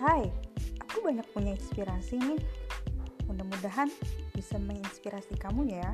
Hai, aku banyak punya inspirasi nih. Mudah-mudahan bisa menginspirasi kamu ya.